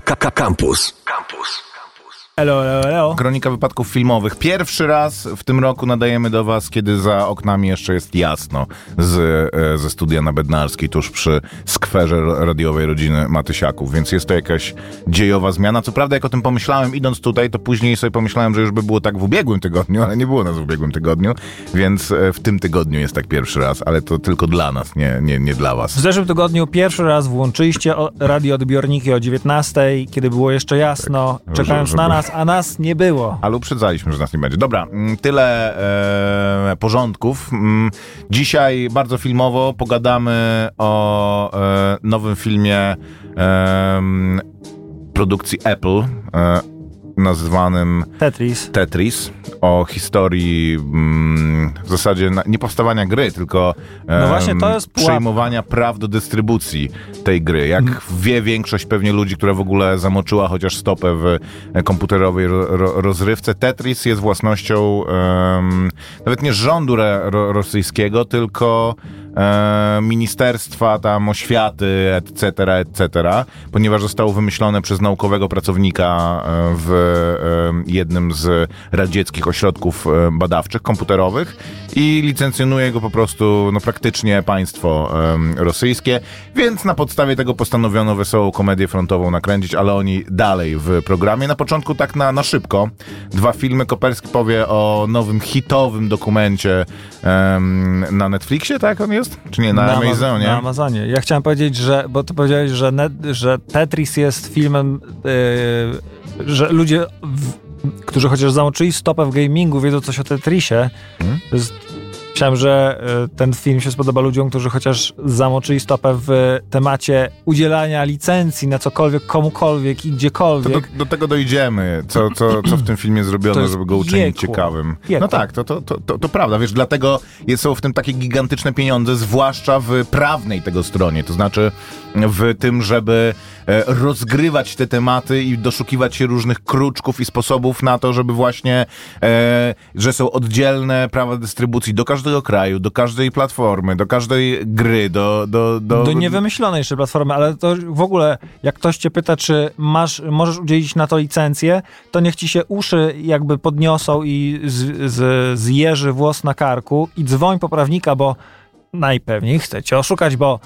Campus. Campus. Elo, elo, elo. Kronika wypadków filmowych. Pierwszy raz w tym roku nadajemy do Was, kiedy za oknami jeszcze jest jasno z, e, ze studia na Bednarskiej, tuż przy skwerze radiowej rodziny Matysiaków, więc jest to jakaś dziejowa zmiana. Co prawda, jak o tym pomyślałem idąc tutaj, to później sobie pomyślałem, że już by było tak w ubiegłym tygodniu, ale nie było nas w ubiegłym tygodniu, więc e, w tym tygodniu jest tak pierwszy raz, ale to tylko dla nas, nie, nie, nie dla Was. W zeszłym tygodniu pierwszy raz włączyliście radioodbiorniki o 19, kiedy było jeszcze jasno, Tak, czekając żeby- na nas, a nas nie było. Ale uprzedzaliśmy, że nas nie będzie. Dobra, mm, tyle e, porządków. Mm, Dzisiaj bardzo filmowo pogadamy o e, nowym filmie e, produkcji Apple, e, nazwanym Tetris. Tetris, o historii mm, w zasadzie na, nie powstawania gry, tylko No właśnie, to jest przejmowania praw do dystrybucji tej gry. Jak wie większość pewnie ludzi, która w ogóle zamoczyła chociaż stopę w e, komputerowej ro, ro, rozrywce, Tetris jest własnością nawet nie rządu re, ro, rosyjskiego, tylko e, ministerstwa tam oświaty, etc., etc., ponieważ zostało wymyślone przez naukowego pracownika e, w e, jednym z radzieckich ośrodków badawczych, komputerowych i licencjonuje go po prostu no, praktycznie państwo rosyjskie, więc na podstawie tego postanowiono wesołą komedię frontową nakręcić, ale oni dalej w programie. Na początku tak na, na szybko. Dwa filmy. Koperski powie o nowym hitowym dokumencie em, na Netflixie, tak on jest? Czy nie, na, Ama- Amazonie? Na Amazonie. Ja chciałem powiedzieć, że, bo ty powiedziałeś, że, net, że Tetris jest filmem, yy, że ludzie, w, którzy chociaż zamoczyli stopę w gamingu, wiedzą coś o Tetrisie. Hmm? To jest, myślałem, że yy, ten film się spodoba ludziom, którzy chociaż zamoczyli stopę w temacie udzielania licencji na cokolwiek, komukolwiek i gdziekolwiek. do, do tego dojdziemy, co, co, co w tym filmie zrobiono, żeby go uczynić piekło. ciekawym. Piekło. No tak, to, to, to, to, to prawda, wiesz, dlatego jest- są w tym takie gigantyczne pieniądze, zwłaszcza w prawnej tego stronie, to znaczy w tym, żeby e, rozgrywać te tematy i doszukiwać się różnych kruczków i sposobów na to, żeby właśnie, e, że są oddzielne prawa dystrybucji do każdego kraju, do każdej platformy, do każdej gry, do... Do, do, do niewymyślonej jeszcze platformy, ale to w ogóle, jak ktoś cię pyta, czy masz, możesz udzielić na to licencję, to niech ci się uszy jakby podniosą i z, z, zjeży włos na karku i dzwoń po prawnika, bo najpewniej chce cię oszukać, bo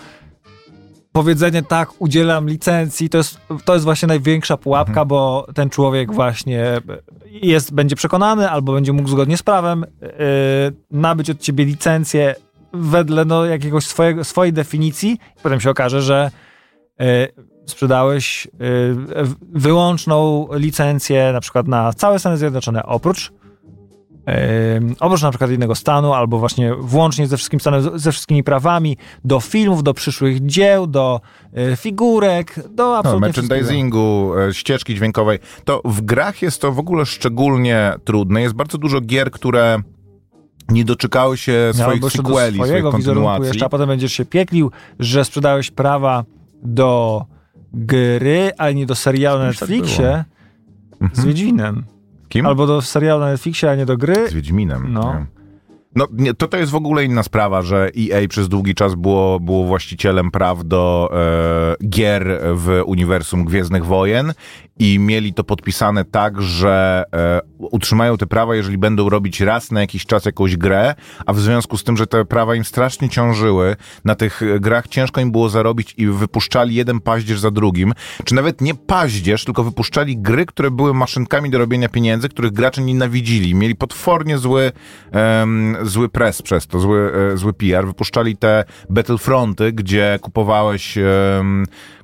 powiedzenie tak, udzielam licencji, to jest, to jest właśnie największa pułapka, bo ten człowiek właśnie jest, będzie przekonany albo będzie mógł zgodnie z prawem yy, nabyć od ciebie licencję wedle no, jakiegoś swojego, swojej definicji. Potem się okaże, że yy, sprzedałeś yy, wyłączną licencję na przykład na całe Stany Zjednoczone, oprócz oprócz na przykład jednego stanu, albo właśnie włącznie ze, wszystkim stanem, ze wszystkimi prawami, do filmów, do przyszłych dzieł, do yy, figurek, do No, absolutnie wszystkiego. merchandisingu, e, ścieżki dźwiękowej, to w grach jest to w ogóle szczególnie trudne. Jest bardzo dużo gier, które nie doczekały się Miało swoich do sequeli, swoich swojego wizerunku kontynuacji. jeszcze, a potem będziesz się pieklił, że sprzedałeś prawa do gry, ale nie do serialu na tak Netflixie z Wiedźminem. Kim? Albo do serialu na Netflixie, a nie do gry. Z Wiedźminem. No. nie? No, nie, to to jest w ogóle inna sprawa, że EA przez długi czas było, było właścicielem praw do e, gier w uniwersum Gwiezdnych Wojen i mieli to podpisane tak, że e, utrzymają te prawa, jeżeli będą robić raz na jakiś czas jakąś grę, a w związku z tym, że te prawa im strasznie ciążyły, na tych grach ciężko im było zarobić i wypuszczali jeden paździerz za drugim, czy nawet nie paździerz, tylko wypuszczali gry, które były maszynkami do robienia pieniędzy, których gracze nienawidzili. Mieli potwornie zły, em, zły press przez to, zły, e, zły PR. Wypuszczali te Battlefronty, gdzie kupowałeś,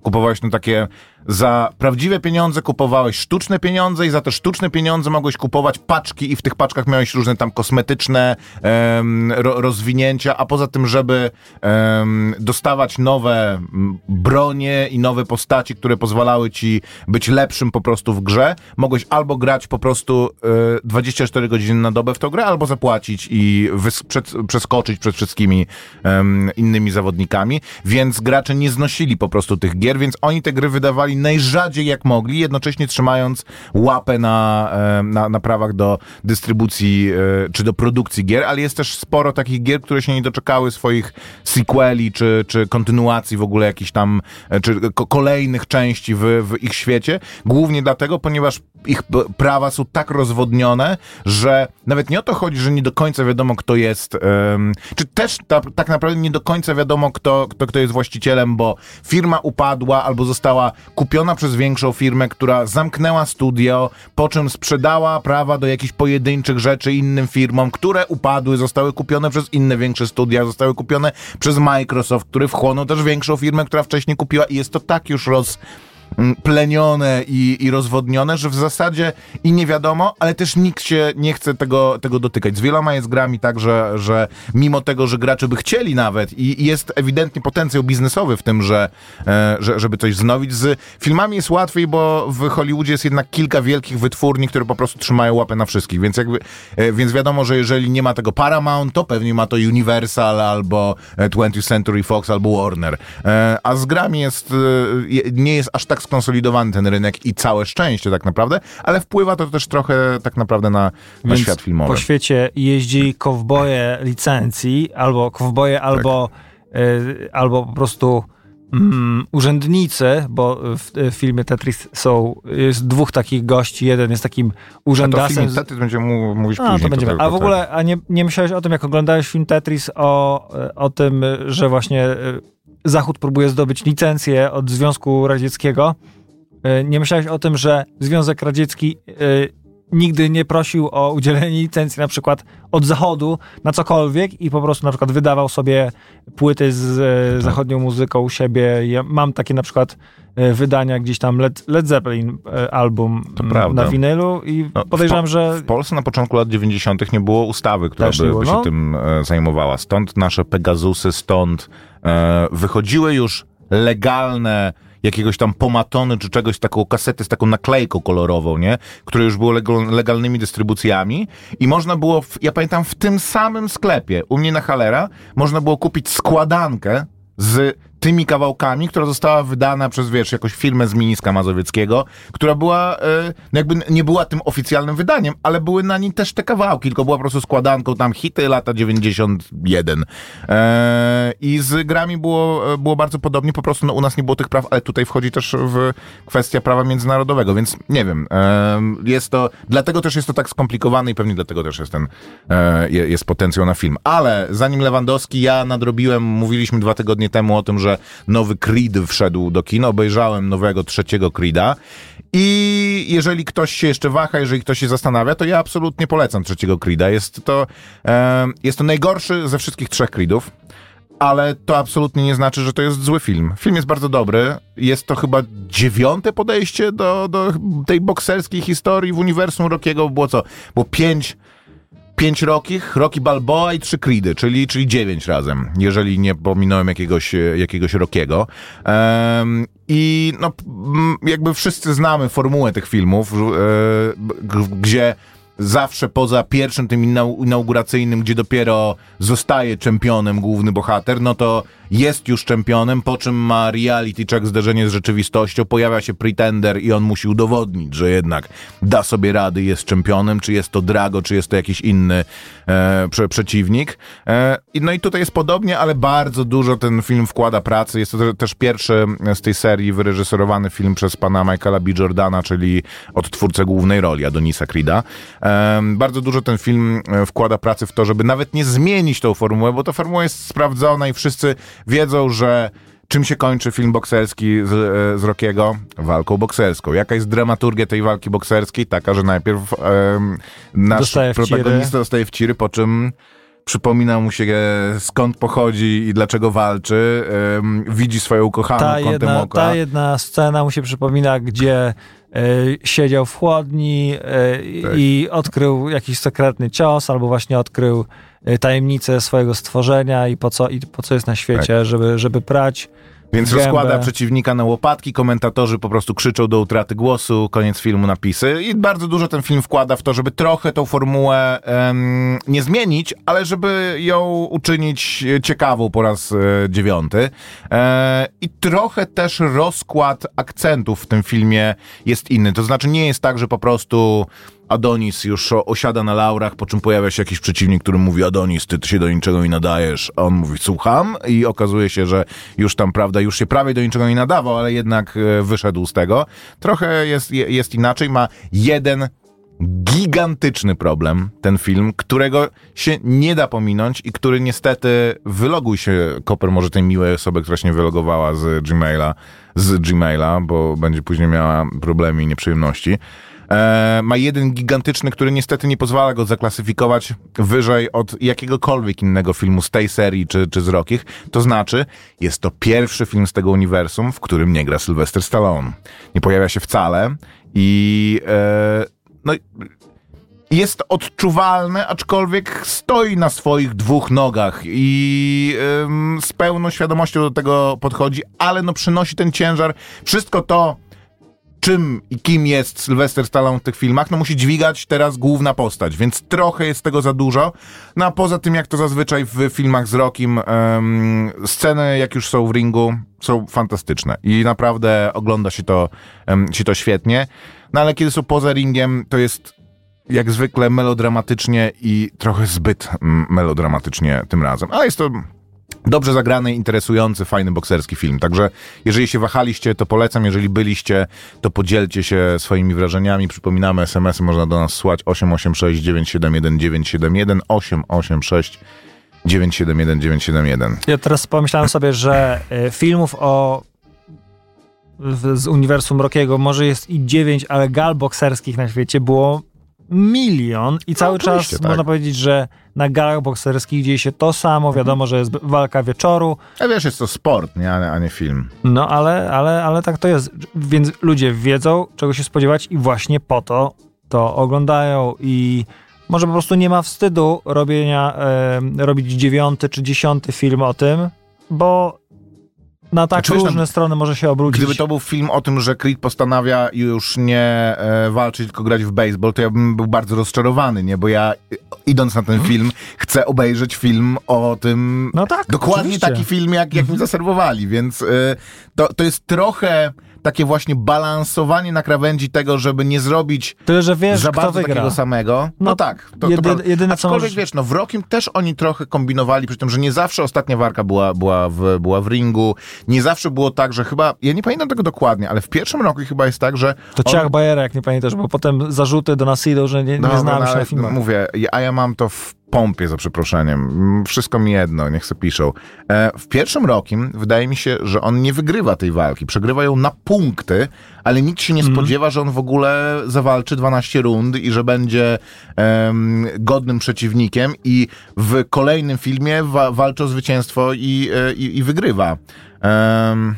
kupowałeś no takie za prawdziwe pieniądze kupowałeś sztuczne pieniądze i za te sztuczne pieniądze mogłeś kupować paczki i w tych paczkach miałeś różne tam kosmetyczne em, ro, rozwinięcia, a poza tym, żeby em, dostawać nowe bronie i nowe postaci, które pozwalały ci być lepszym po prostu w grze, mogłeś albo grać po prostu e, 24 godziny na dobę w tą grę, albo zapłacić i wys- przed, przeskoczyć przed wszystkimi em, innymi zawodnikami, więc gracze nie znosili po prostu tych gier, więc oni te gry wydawali najrzadziej jak mogli, jednocześnie trzymając łapę na, e, na, na prawach do dystrybucji e, czy do produkcji gier, ale jest też sporo takich gier, które się nie doczekały swoich sequeli czy, czy kontynuacji w ogóle jakichś tam, e, czy ko- kolejnych części w, w ich świecie. Głównie dlatego, ponieważ ich prawa są tak rozwodnione, że nawet nie o to chodzi, że nie do końca wiadomo, kto jest, em, czy też ta, tak naprawdę nie do końca wiadomo, kto, kto, kto jest właścicielem, bo firma upadła albo została kupiona przez większą firmę, która zamknęła studio, po czym sprzedała prawa do jakichś pojedynczych rzeczy innym firmom, które upadły, zostały kupione przez inne większe studia, zostały kupione przez Microsoft, który wchłonął też większą firmę, która wcześniej kupiła. I jest to tak już roz plenione i, i rozwodnione, że w zasadzie i nie wiadomo, ale też nikt się nie chce tego, tego dotykać. Z wieloma jest grami tak, że, że mimo tego, że gracze by chcieli nawet i, jest ewidentnie potencjał biznesowy w tym, że, e, że, żeby coś wznowić. Z filmami jest łatwiej, bo w Hollywoodzie jest jednak kilka wielkich wytwórni, które po prostu trzymają łapę na wszystkich, więc jakby, e, więc wiadomo, że jeżeli nie ma tego Paramount, to pewnie ma to Universal albo e, 20th Century Fox albo Warner. E, a z grami jest, e, je- nie jest aż tak skonsolidowany ten rynek i całe szczęście tak naprawdę, ale wpływa to też trochę tak naprawdę na, na świat filmowy. Po świecie jeździ kowboje licencji, albo kowboje, Tak. albo, y, albo po prostu mm, urzędnicy, bo w, w filmie Tetris są, jest dwóch takich gości. Jeden jest takim A to urzędasem. film Tetris będziemy mówić A, później. będziemy. tylko A w tak. ogóle, a nie, nie myślałeś o tym, jak oglądałeś film Tetris, o, o tym, że właśnie e, Zachód próbuje zdobyć licencję od Związku Radzieckiego. E, Nie myślałeś o tym, że Związek Radziecki e, nigdy nie prosił o udzielenie licencji na przykład od Zachodu na cokolwiek i po prostu na przykład wydawał sobie płyty z e, zachodnią muzyką u siebie. Ja mam takie na przykład e, wydania gdzieś tam Led, Led Zeppelin e, album na winylu i No, w podejrzewam, Po- że W Polsce na początku lat 90. nie było ustawy, która by, było, by się no. tym zajmowała. Stąd nasze Pegasusy, stąd e, wychodziły już legalne jakiegoś tam pomatony czy czegoś, taką kasetę z taką naklejką kolorową, nie? Które już było legal, legalnymi dystrybucjami i można było, w, ja pamiętam, w tym samym sklepie u mnie na Halera można było kupić składankę z tymi kawałkami, która została wydana przez, wiesz, jakąś firmę z Miniska Mazowieckiego, która była, no jakby nie była tym oficjalnym wydaniem, ale były na nim też te kawałki, tylko była po prostu składanką tam hity lata 91. E, I z grami było, e, było bardzo podobnie, po prostu no, u nas nie było tych praw, ale tutaj wchodzi też w kwestia prawa międzynarodowego, więc nie wiem, jest to, dlatego też jest to tak skomplikowane i pewnie dlatego też jest ten, je- jest potencjał na film. Ale zanim Lewandowski, ja nadrobiłem, mówiliśmy dwa tygodnie temu o tym, że nowy Creed wszedł do kin, obejrzałem nowego trzeciego Creeda i jeżeli ktoś się jeszcze waha, jeżeli ktoś się zastanawia, to ja absolutnie polecam trzeciego Creeda. Jest to, e, jest to najgorszy ze wszystkich trzech Creedów. Ale to absolutnie nie znaczy, że to jest zły film. Film jest bardzo dobry. Jest to chyba dziewiąte podejście do, do tej bokserskiej historii w uniwersum Rockiego. Było co? Było pięć, pięć Rockich, Rocky Balboa i trzy Creedy, czyli, czyli dziewięć razem, jeżeli nie pominąłem jakiegoś, jakiegoś Rockiego. Em, I no, jakby wszyscy znamy formułę tych filmów, e, gdzie zawsze poza pierwszym tym inau- inauguracyjnym, gdzie dopiero zostaje czempionem główny bohater, no to jest już czempionem, po czym ma reality check, zderzenie z rzeczywistością, pojawia się pretender i on musi udowodnić, że jednak da sobie rady, jest czempionem, czy jest to Drago, czy jest to jakiś inny e, prze, przeciwnik. E, no i tutaj jest podobnie, ale bardzo dużo ten film wkłada pracy. Jest to te- też pierwszy z tej serii wyreżyserowany film przez pana Michaela B. Jordana, czyli odtwórcę głównej roli Adonisa Creeda. E, bardzo dużo ten film e, wkłada pracy w to, żeby nawet nie zmienić tą formułę, bo ta formuła jest sprawdzona i wszyscy wiedzą, że czym się kończy film bokserski z, e, z Rockiego? Walką bokserską. Jaka jest dramaturgia tej walki bokserskiej? Taka, że najpierw nasz Dostaje w protagonista dostaje w ciry, po czym przypomina mu się skąd pochodzi i dlaczego walczy, widzi swoją ukochaną ta kątem jedna, oka. ta jedna scena mu się przypomina, gdzie siedział w chłodni e, Tak. i odkrył jakiś sekretny cios, albo właśnie odkrył e, tajemnicę swojego stworzenia i po co, i po co jest na świecie, Tak. żeby, żeby prać Więc gębę. rozkłada przeciwnika na łopatki, komentatorzy po prostu krzyczą do utraty głosu, koniec filmu, napisy. I bardzo dużo ten film wkłada w to, żeby trochę tą formułę em, nie zmienić, ale żeby ją uczynić ciekawą po raz e, dziewiąty. E, I trochę też rozkład akcentów w tym filmie jest inny. To znaczy nie jest tak, że po prostu Adonis już osiada na laurach, po czym pojawia się jakiś przeciwnik, który mówi Adonis, ty, ty się do niczego nie nadajesz. A on mówi, słucham i okazuje się, że już tam, prawda, już się prawie do niczego nie nadawał, ale jednak e, wyszedł z tego. Trochę jest, je- jest inaczej, ma jeden gigantyczny problem, ten film, którego się nie da pominąć i który niestety, wyloguj się, Koper, może tej miłej osoby, która się nie wylogowała z Gmaila, z Gmaila, bo będzie później miała problemy i nieprzyjemności. E, ma jeden gigantyczny, który niestety nie pozwala go zaklasyfikować wyżej od jakiegokolwiek innego filmu z tej serii czy, czy z Rockich. To znaczy, jest to pierwszy film z tego uniwersum, w którym nie gra Sylvester Stallone. Nie pojawia się wcale i e, no, jest odczuwalne, aczkolwiek stoi na swoich dwóch nogach i ym, z pełną świadomością do tego podchodzi, ale no przynosi ten ciężar. Wszystko to, czym i kim jest Sylvester Stallone w tych filmach, no musi dźwigać teraz główna postać, więc trochę jest tego za dużo. No a poza tym, jak to zazwyczaj w filmach z Rockim, ym, sceny, jak już są w ringu, są fantastyczne i naprawdę ogląda się to, ym, się to świetnie. No ale kiedy są poza ringiem, to jest jak zwykle melodramatycznie i trochę zbyt mm, melodramatycznie tym razem. Ale jest to dobrze zagrany, interesujący, fajny bokserski film. Także jeżeli się wahaliście, to polecam. Jeżeli byliście, to podzielcie się swoimi wrażeniami. Przypominamy, SMS-y można do nas słać 886 971 971 886 971 971. Ja teraz pomyślałem sobie, że e, filmów o z uniwersum Rockiego może jest i dziewięć, ale gal bokserskich na świecie było milion i cały czas oczywiście, tak. można powiedzieć, że na galach bokserskich dzieje się to samo. Wiadomo, że jest walka wieczoru, A wiesz, jest to sport, nie- a nie film. no ale, ale, ale tak to jest. Więc ludzie wiedzą, czego się spodziewać i właśnie po to to oglądają i może po prostu nie ma wstydu robienia, e, robić dziewiąty czy dziesiąty film o tym, bo na tak Znaczy, wiesz, różne no, strony może się obrócić. Gdyby to był film o tym, że Creed postanawia już nie e, walczyć, tylko grać w baseball, to ja bym był bardzo rozczarowany, nie? Bo ja idąc na ten film, chcę obejrzeć film o tym. No tak, Dokładnie oczywiście. Taki film, jak, jak mi zaserwowali, więc e, to, to jest trochę takie właśnie balansowanie na krawędzi tego, żeby nie zrobić Tyle, że wiesz, za bardzo wygra. takiego samego. No, No, tak. To, jedy- to jedyne, co Aczkolwiek możesz- wiesz, no w Rockim też oni trochę kombinowali, przy tym, że nie zawsze ostatnia walka była, była, w, była w ringu. Nie zawsze było tak, że chyba, ja nie pamiętam tego dokładnie, ale w pierwszym roku chyba jest tak, że To on- Ciach Bajera, jak nie pamiętasz, bo potem zarzuty do nas idą, że nie, nie Dobra, znamy no, się na filmach. Mówię, a ja mam to w pompie, za przeproszeniem. Mm, Wszystko mi jedno, niech se piszą. E, w pierwszym rokiem wydaje mi się, że on nie wygrywa tej walki. Przegrywa ją na punkty, ale nikt się nie Mhm. spodziewa, że on w ogóle zawalczy 12 rund i że będzie godnym przeciwnikiem i w kolejnym filmie wa- walczy o zwycięstwo i, e, i, i wygrywa. Em,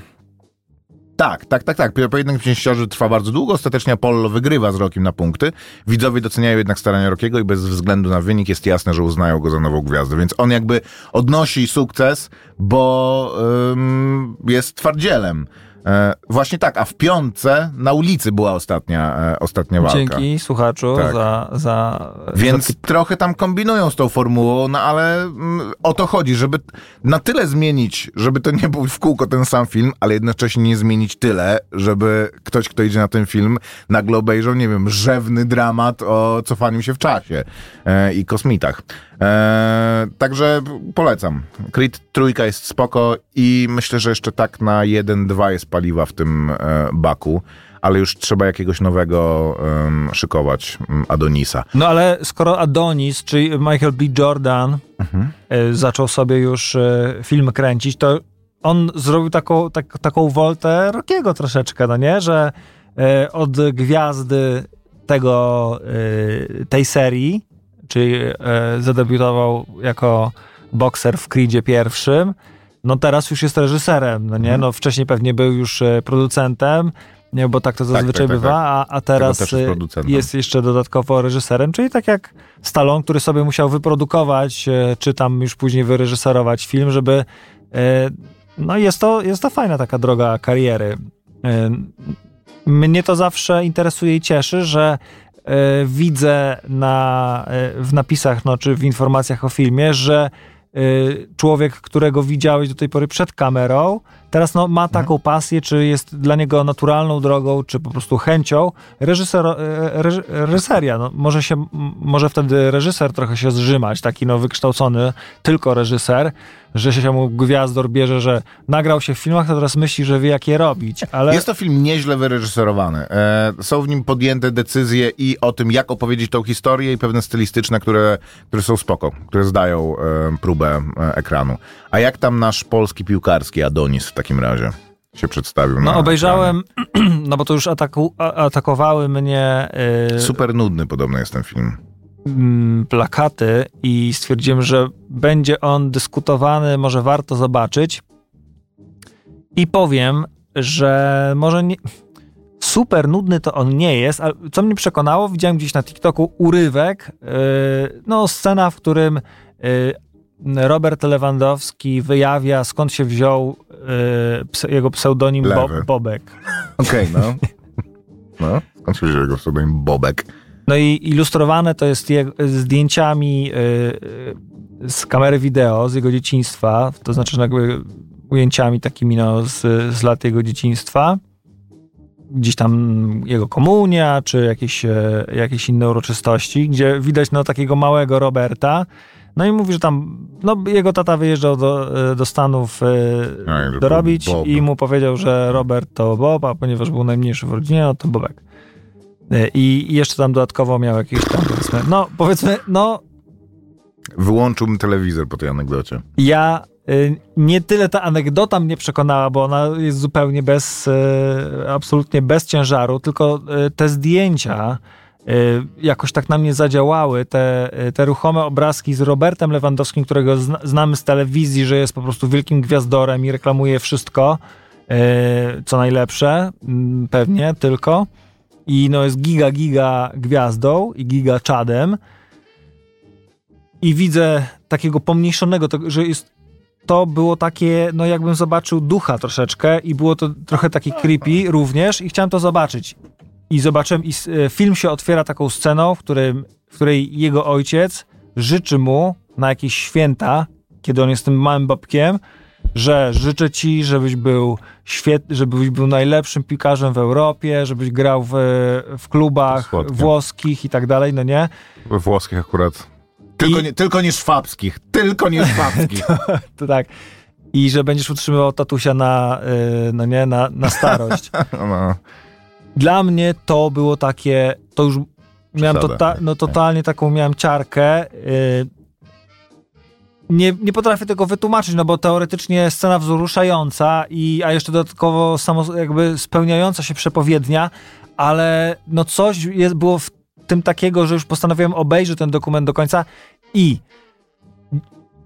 tak, tak, tak, tak. Pojedynek pięściarzy trwa bardzo długo. Ostatecznie Apollo wygrywa z Rokiem na punkty. Widzowie doceniają jednak starania Rokiego i bez względu na wynik jest jasne, że uznają go za nową gwiazdę. Więc on jakby odnosi sukces, bo ym, jest twardzielem. E, właśnie tak, a w piątce na ulicy była ostatnia, e, ostatnia walka. Dzięki słuchaczu Tak. za, za... Więc za trochę tam kombinują z tą formułą, no ale mm, o to chodzi, żeby na tyle zmienić, żeby to nie był w kółko ten sam film, ale jednocześnie nie zmienić tyle, żeby ktoś, kto idzie na ten film, nagle obejrzał, nie wiem, rzewny dramat o cofaniu się w czasie e, i kosmitach. E, także polecam. Creed trójka jest spoko i myślę, że jeszcze tak na 1-2 jest paliwa w tym e, baku. Ale już trzeba jakiegoś nowego szykować, Adonisa. No ale skoro Adonis, czyli Michael B. Jordan Mhm. e, zaczął sobie już e, film kręcić, to on zrobił taką, tak, taką woltę Rockiego troszeczkę, no nie? Że od gwiazdy tego, tej serii, czyli e, zadebiutował jako bokser w Creedzie pierwszym, no teraz już jest reżyserem, no nie? Mhm. No wcześniej pewnie był już e, producentem, nie, bo tak to zazwyczaj tak, tak, bywa, a, a teraz jest e, jest jeszcze dodatkowo reżyserem, czyli tak jak Stallone, który sobie musiał wyprodukować, czy tam już później wyreżyserować film, żeby no jest to, jest to fajna taka droga kariery. Mnie to zawsze interesuje i cieszy, że widzę na, y, w napisach, no, czy w informacjach o filmie, że y, człowiek, którego widziałeś do tej pory przed kamerą, teraz no, ma taką pasję, czy jest dla niego naturalną drogą, czy po prostu chęcią reżyser, e, reż, reżyseria. No, może, się, może wtedy reżyser trochę się zrzymać, taki no, wykształcony tylko reżyser, że się mu gwiazdor bierze, że nagrał się w filmach, to teraz myśli, że wie jak je robić, ale... Jest to film nieźle wyreżyserowany. E, są w nim podjęte decyzje i o tym, jak opowiedzieć tą historię i pewne stylistyczne, które, które są spoko, które zdają e, próbę e, ekranu. A jak tam nasz polski piłkarski Adonis w takim razie się przedstawił? No obejrzałem, no bo to już ataku, a, atakowały mnie ekranie? y, Super nudny podobno jest ten film. Mm, plakaty i stwierdziłem, że będzie on dyskutowany, może warto zobaczyć. I powiem, że może nie. Super nudny to on nie jest, ale co mnie przekonało, widziałem gdzieś na TikToku urywek, yy, no scena, w którym yy, Robert Lewandowski wyjawia skąd się wziął yy, ps- jego pseudonim Bo-. Bobek. Okej, no. No, skąd się wziął jego pseudonim Bobek? No i ilustrowane to jest jego, zdjęciami y, y, z kamery wideo z jego dzieciństwa, to znaczy no jakby ujęciami takimi no, z, z lat jego dzieciństwa. Gdzieś tam jego komunia, czy jakieś, e, jakieś inne uroczystości, gdzie widać no, takiego małego Roberta. No i mówi, że tam no, jego tata wyjeżdżał do, e, do Stanów e, dorobić i mu powiedział, że Robert to Bob, a ponieważ był najmniejszy w rodzinie, no to Bobek. E, I i jeszcze tam dodatkowo miał jakieś tam, powiedzmy, no powiedzmy, no Wyłączyłbym telewizor po tej anegdocie. ja y, nie tyle ta anegdota mnie przekonała, bo ona jest zupełnie bez, y, absolutnie bez ciężaru, tylko y, te zdjęcia jakoś tak na mnie zadziałały, te, te ruchome obrazki z Robertem Lewandowskim, którego zna, znamy z telewizji, że jest po prostu wielkim gwiazdorem i reklamuje wszystko, co najlepsze, mm, pewnie tylko. I no jest giga, giga gwiazdą i giga czadem. I widzę takiego pomniejszonego, to, że jest to było takie, no jakbym zobaczył ducha troszeczkę i było to trochę takie creepy również i chciałem to zobaczyć. I zobaczyłem, i e, film się otwiera taką sceną, w, którym, w której jego ojciec życzy mu na jakieś święta, kiedy on jest tym małym babkiem, że życzę ci, żebyś był świet, żebyś był najlepszym piłkarzem w Europie, żebyś grał w, w klubach włoskich i tak dalej, no nie? We włoskich akurat. Tylko, I- nie, tylko nie szwabskich. Tylko nie szwabskich. To tak. I że będziesz utrzymywał tatusia na, y, no nie, na, na starość. no. Dla mnie to było takie, to już miałem Przesada. tota, no, totalnie taką miałem ciarkę. y, Nie, nie potrafię tego wytłumaczyć, no bo teoretycznie scena wzruszająca, i, a jeszcze dodatkowo samo jakby spełniająca się przepowiednia, ale no coś jest, było w tym takiego, że już postanowiłem obejrzeć ten dokument do końca i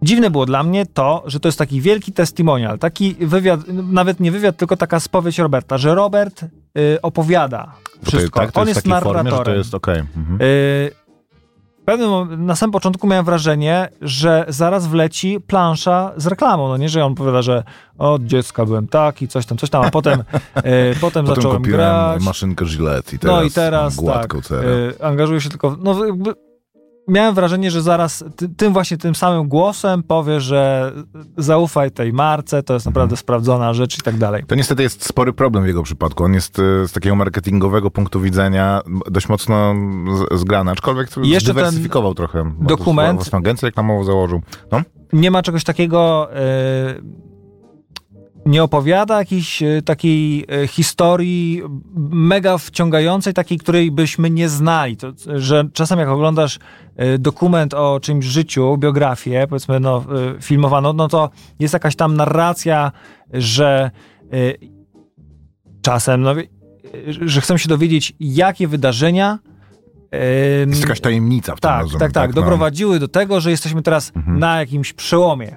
dziwne było dla mnie to, że to jest taki wielki testimonial, taki wywiad, nawet nie wywiad, tylko taka spowiedź Roberta, że Robert y, opowiada wszystko. tak, to On jest, jest takiej formie, to narratorem. jest okej. Mhm. Y, pewnym na samym początku miałem wrażenie, że zaraz wleci plansza z reklamą, no nie, że on powiada, że od dziecka byłem taki, coś tam, coś tam, a potem, y, potem, Potem zacząłem kupiłem grać. maszynkę Gillette i teraz, no i teraz mam tak, gładką cerę. y, angażuję się tylko, no jakby miałem wrażenie, że zaraz ty, tym właśnie tym samym głosem powie, że zaufaj tej marce, to jest naprawdę sprawdzona rzecz i tak dalej. To niestety jest spory problem w jego przypadku. On jest e, z takiego marketingowego punktu widzenia dość mocno zgrany, aczkolwiek jeszcze ten zdywersyfikował trochę. Dokument- Własną agencję reklamową założył. No? nie ma czegoś takiego. y, nie opowiada jakiejś y, takiej y, historii mega wciągającej, takiej, której byśmy nie znali. To, że czasem jak oglądasz y, dokument o czymś życiu, biografię, powiedzmy, no, filmowaną, no to jest jakaś tam narracja, że czasem, no, że chcemy się dowiedzieć, jakie wydarzenia. Jest jakaś tajemnica w tym tak, rozumiem, tak, tak. No. Doprowadziły do tego, że jesteśmy teraz Mhm. na jakimś przełomie.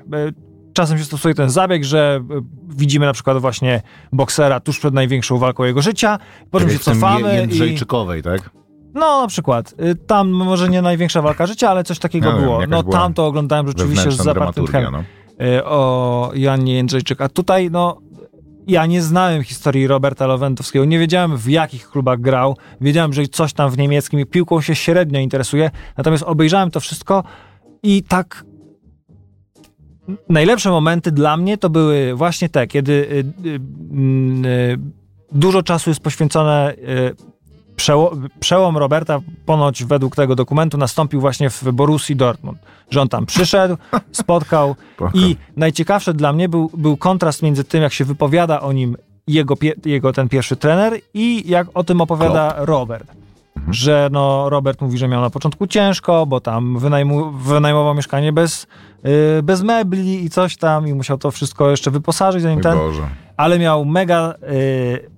Czasem się stosuje ten zabieg, że e, widzimy na przykład właśnie boksera tuż przed największą walką jego życia, potem Tak się cofamy Je- i... Jędrzejczykowej, tak? No na przykład. y, Tam może nie największa walka życia, ale coś takiego No, wiem, było. jakaś No tam to oglądałem rzeczywiście z zapartym tchem. no. y, o Joannie Jędrzejczyk. A tutaj, no, ja nie znałem historii Roberta Lewandowskiego, nie wiedziałem w jakich klubach grał, wiedziałem, że coś tam w niemieckim, piłką się średnio interesuje, natomiast obejrzałem to wszystko i tak najlepsze momenty dla mnie to były właśnie te, kiedy y, y, y, dużo czasu jest poświęcone przełom, przełom Roberta ponoć według tego dokumentu nastąpił właśnie w Borussii Dortmund. Że on tam przyszedł, spotkał i najciekawsze dla mnie był, był kontrast między tym, jak się wypowiada o nim jego, jego ten pierwszy trener i jak o tym opowiada Klopp. Robert. Mhm. Że no, Robert mówi, że miał na początku ciężko, bo tam wynajmu, wynajmował mieszkanie bez, yy, bez mebli i coś tam i musiał to wszystko jeszcze wyposażyć zanim ten. Boże. Ale miał mega yy,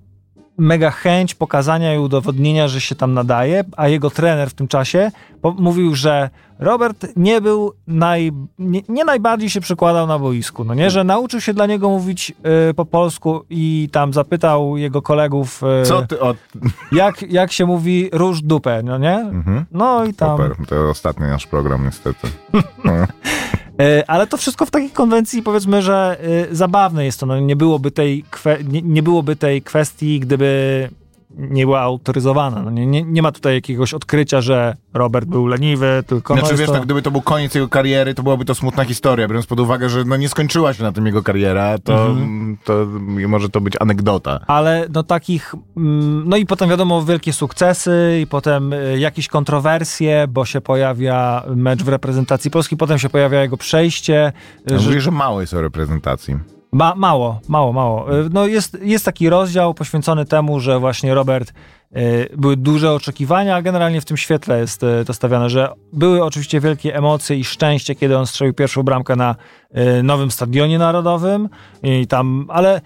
mega chęć pokazania i udowodnienia, że się tam nadaje, a jego trener w tym czasie mówił, że Robert nie był naj, nie, nie, najbardziej się przykładał na boisku, no nie, że nauczył się dla niego mówić y, po polsku i tam zapytał jego kolegów y, Co ty od... jak, jak się mówi róż dupę, no nie? Mhm. No i tam... Super, to ostatni nasz program niestety. E, ale to wszystko w takiej konwencji powiedzmy, że y, zabawne jest to. No, nie, byłoby tej nie, nie byłoby tej kwestii, gdyby nie była autoryzowana. No nie, nie, nie, ma tutaj jakiegoś odkrycia, że Robert był leniwy, tylko... Znaczy no wiesz, to... tak, gdyby to był koniec jego kariery, to byłaby to smutna historia, biorąc pod uwagę, że no nie skończyła się na tym jego kariera, to, mhm. to może to być anegdota. Ale no takich... Mm, no i potem wiadomo wielkie sukcesy i potem y, jakieś kontrowersje, bo się pojawia mecz w reprezentacji Polski, potem się pojawia jego przejście. Ja że... Mówię, że mało jest o reprezentacji. Ma, mało, mało, mało. Y, no jest, jest taki rozdział poświęcony temu, że właśnie Robert y, były duże oczekiwania, a generalnie w tym świetle jest y, to stawiane, że były oczywiście wielkie emocje i szczęście, kiedy on strzelił pierwszą bramkę na nowym stadionie narodowym i tam, ale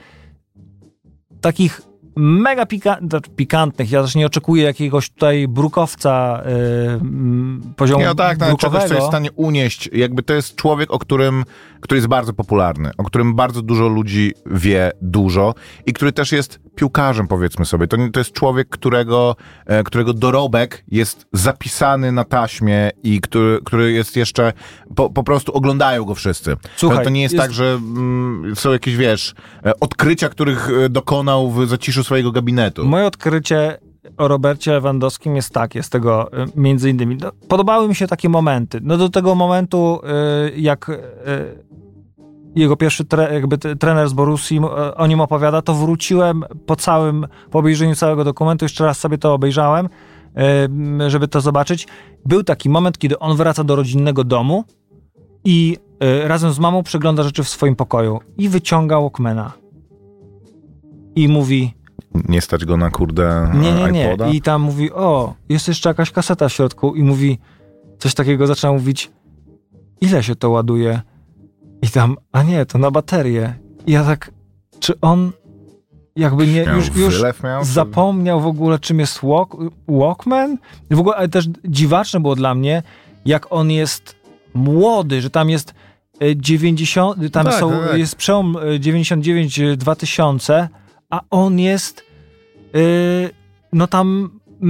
takich mega pika znaczy pikantnych. Ja też nie oczekuję jakiegoś tutaj brukowca yy, poziomu No tak, no, czegoś, co jest w stanie unieść. Jakby to jest człowiek, o którym, który jest bardzo popularny, o którym bardzo dużo ludzi wie dużo i który też jest piłkarzem, powiedzmy sobie. To, to jest człowiek, którego, e, którego dorobek jest zapisany na taśmie i który, który jest jeszcze, po, po prostu oglądają go wszyscy. Słuchaj, to, to nie jest, jest, tak, że mm, są jakieś, wiesz, e, odkrycia, których e, dokonał w zaciszu swojego gabinetu. Moje odkrycie o Robercie Lewandowskim jest takie, z tego między innymi. No, podobały mi się takie momenty. No do tego momentu, jak jego pierwszy tre, jakby trener z Borussii o nim opowiada, to wróciłem po całym, po obejrzeniu całego dokumentu, jeszcze raz sobie to obejrzałem, żeby to zobaczyć. Był taki moment, kiedy on wraca do rodzinnego domu i razem z mamą przegląda rzeczy w swoim pokoju i wyciąga Walkmana. I mówi... Nie stać go na kurde Nie, nie, nie. I tam mówi, o, jest jeszcze jakaś kaseta w środku i mówi coś takiego, zaczyna mówić, ile się to ładuje? I tam, a nie, to na baterię. I ja tak, czy on jakby nie, już, już zapomniał w ogóle, czym jest walk, Walkman? W ogóle, ale też dziwaczne było dla mnie, jak on jest młody, że tam jest 90, e, tam tak, są, tak, tak. jest przełom 99-2000, e, a on jest yy, no tam yy,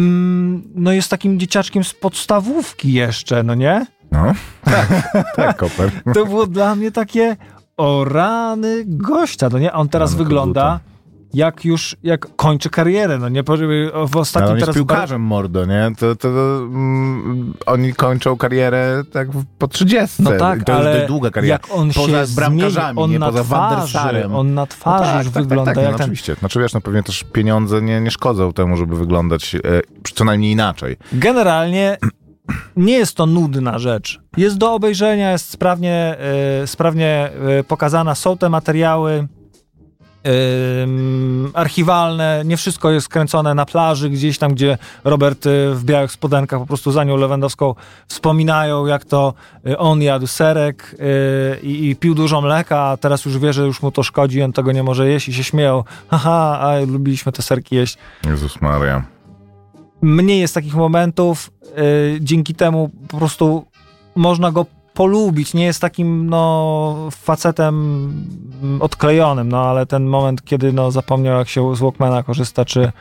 no jest takim dzieciaczkiem z podstawówki jeszcze, no nie? No, tak, tak, Koper. To było dla mnie takie o rany gościa, no nie? On teraz wygląda jak już, jak kończy karierę, no nie? W ostatnim no, on teraz... jest piłkarzem, mordo, nie? To, to, to mm, oni kończą karierę tak po 30. No tak, to ale długa kariera. jak on poza się bramkarzami, on nie na poza twarzy, On na twarzy no tak, już tak, wygląda tak, tak, jak no, ten... oczywiście. Znaczy wiesz, no pewnie też pieniądze nie, nie szkodzą temu, żeby wyglądać e, co najmniej inaczej. Generalnie nie jest to nudna rzecz. Jest do obejrzenia, jest sprawnie, yy, sprawnie yy, pokazana, są te materiały archiwalne, nie wszystko jest kręcone na plaży, gdzieś tam, gdzie Robert w białych spodenkach po prostu za nią Lewandowską wspominają, jak to on jadł serek i, i, pił dużo mleka, a teraz już wie, że już mu to szkodzi, on tego nie może jeść i się śmieją. Haha, a lubiliśmy te serki jeść. Jezus Maria mniej jest takich momentów, dzięki temu po prostu można go polubić, nie jest takim no facetem odklejonym, no ale ten moment, kiedy no zapomniał jak się z Walkmana korzysta, czy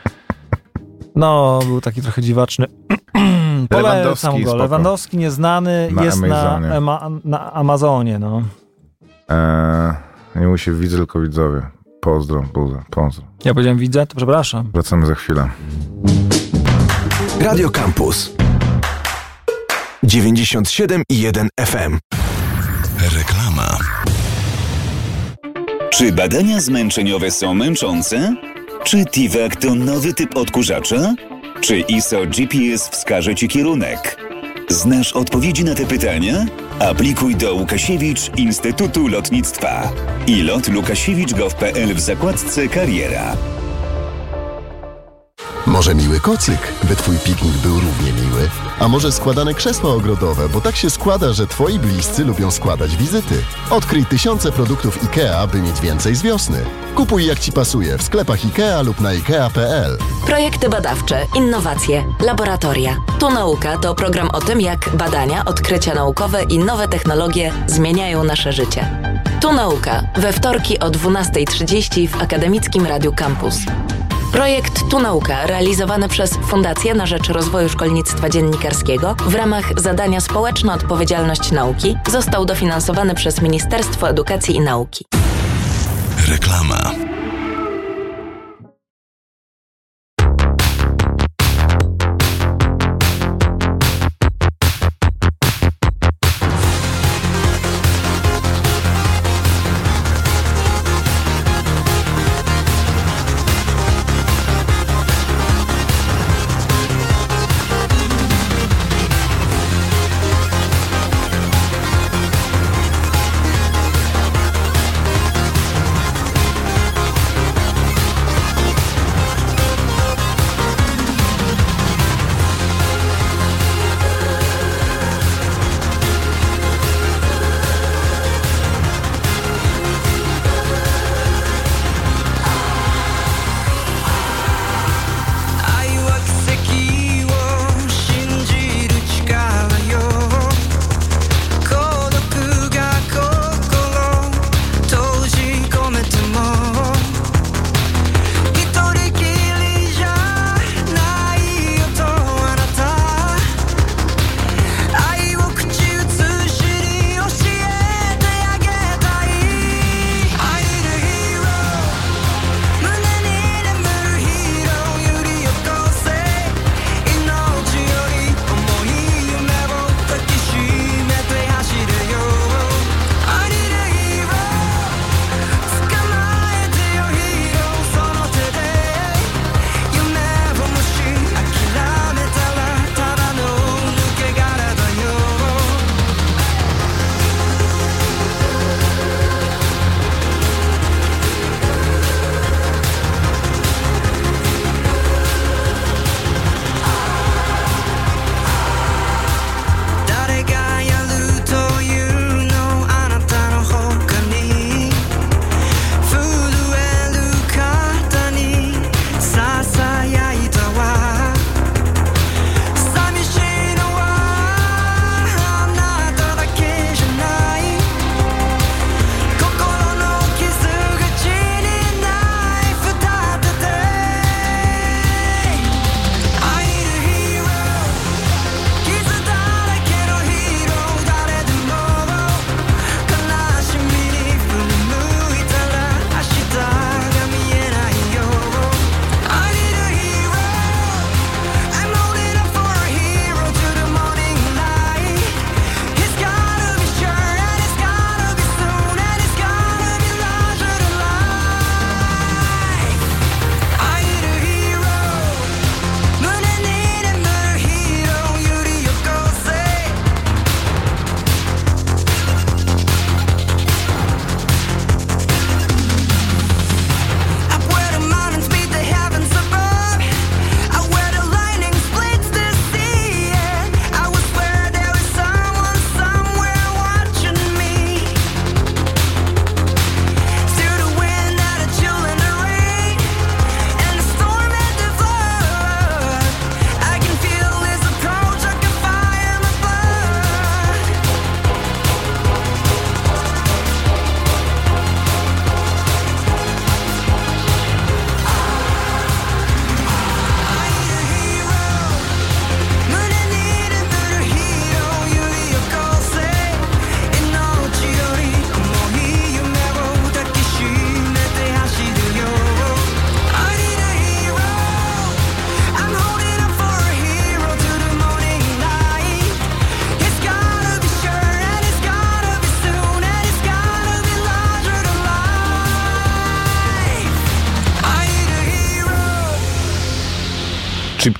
no był taki trochę dziwaczny. Lewandowski, go. Lewandowski nieznany na jest na, Amazonie. na Amazonie, no. Eee, nie musi widzę, tylko widzowie. Pozdro, buza, pozdro. Ja powiedziałem widzę, to przepraszam. Wracamy za chwilę. Radio Campus 97,1 FM. Reklama. Czy badania zmęczeniowe są męczące? Czy TIVAC to nowy typ odkurzacza? Czy ISO GPS wskaże Ci kierunek? Znasz odpowiedzi na te pytania? Aplikuj do Łukasiewicz Instytutu Lotnictwa i lot łukasiewicz.gov.pl w zakładce Kariera. Może miły kocyk, by twój piknik był równie miły? A może składane krzesła ogrodowe, bo tak się składa, że twoi bliscy lubią składać wizyty. Odkryj tysiące produktów IKEA, by mieć więcej z wiosny. Kupuj jak ci pasuje w sklepach IKEA lub na IKEA.pl. Projekty badawcze, innowacje, laboratoria. Tu Nauka to program o tym, jak badania, odkrycia naukowe i nowe technologie zmieniają nasze życie. Tu Nauka we wtorki o 12.30 w Akademickim Radiu Campus. Projekt Tu Nauka, realizowany przez Fundację na Rzecz Rozwoju Szkolnictwa Dziennikarskiego w ramach zadania Społeczna Odpowiedzialność Nauki, został dofinansowany przez Ministerstwo Edukacji i Nauki. Reklama.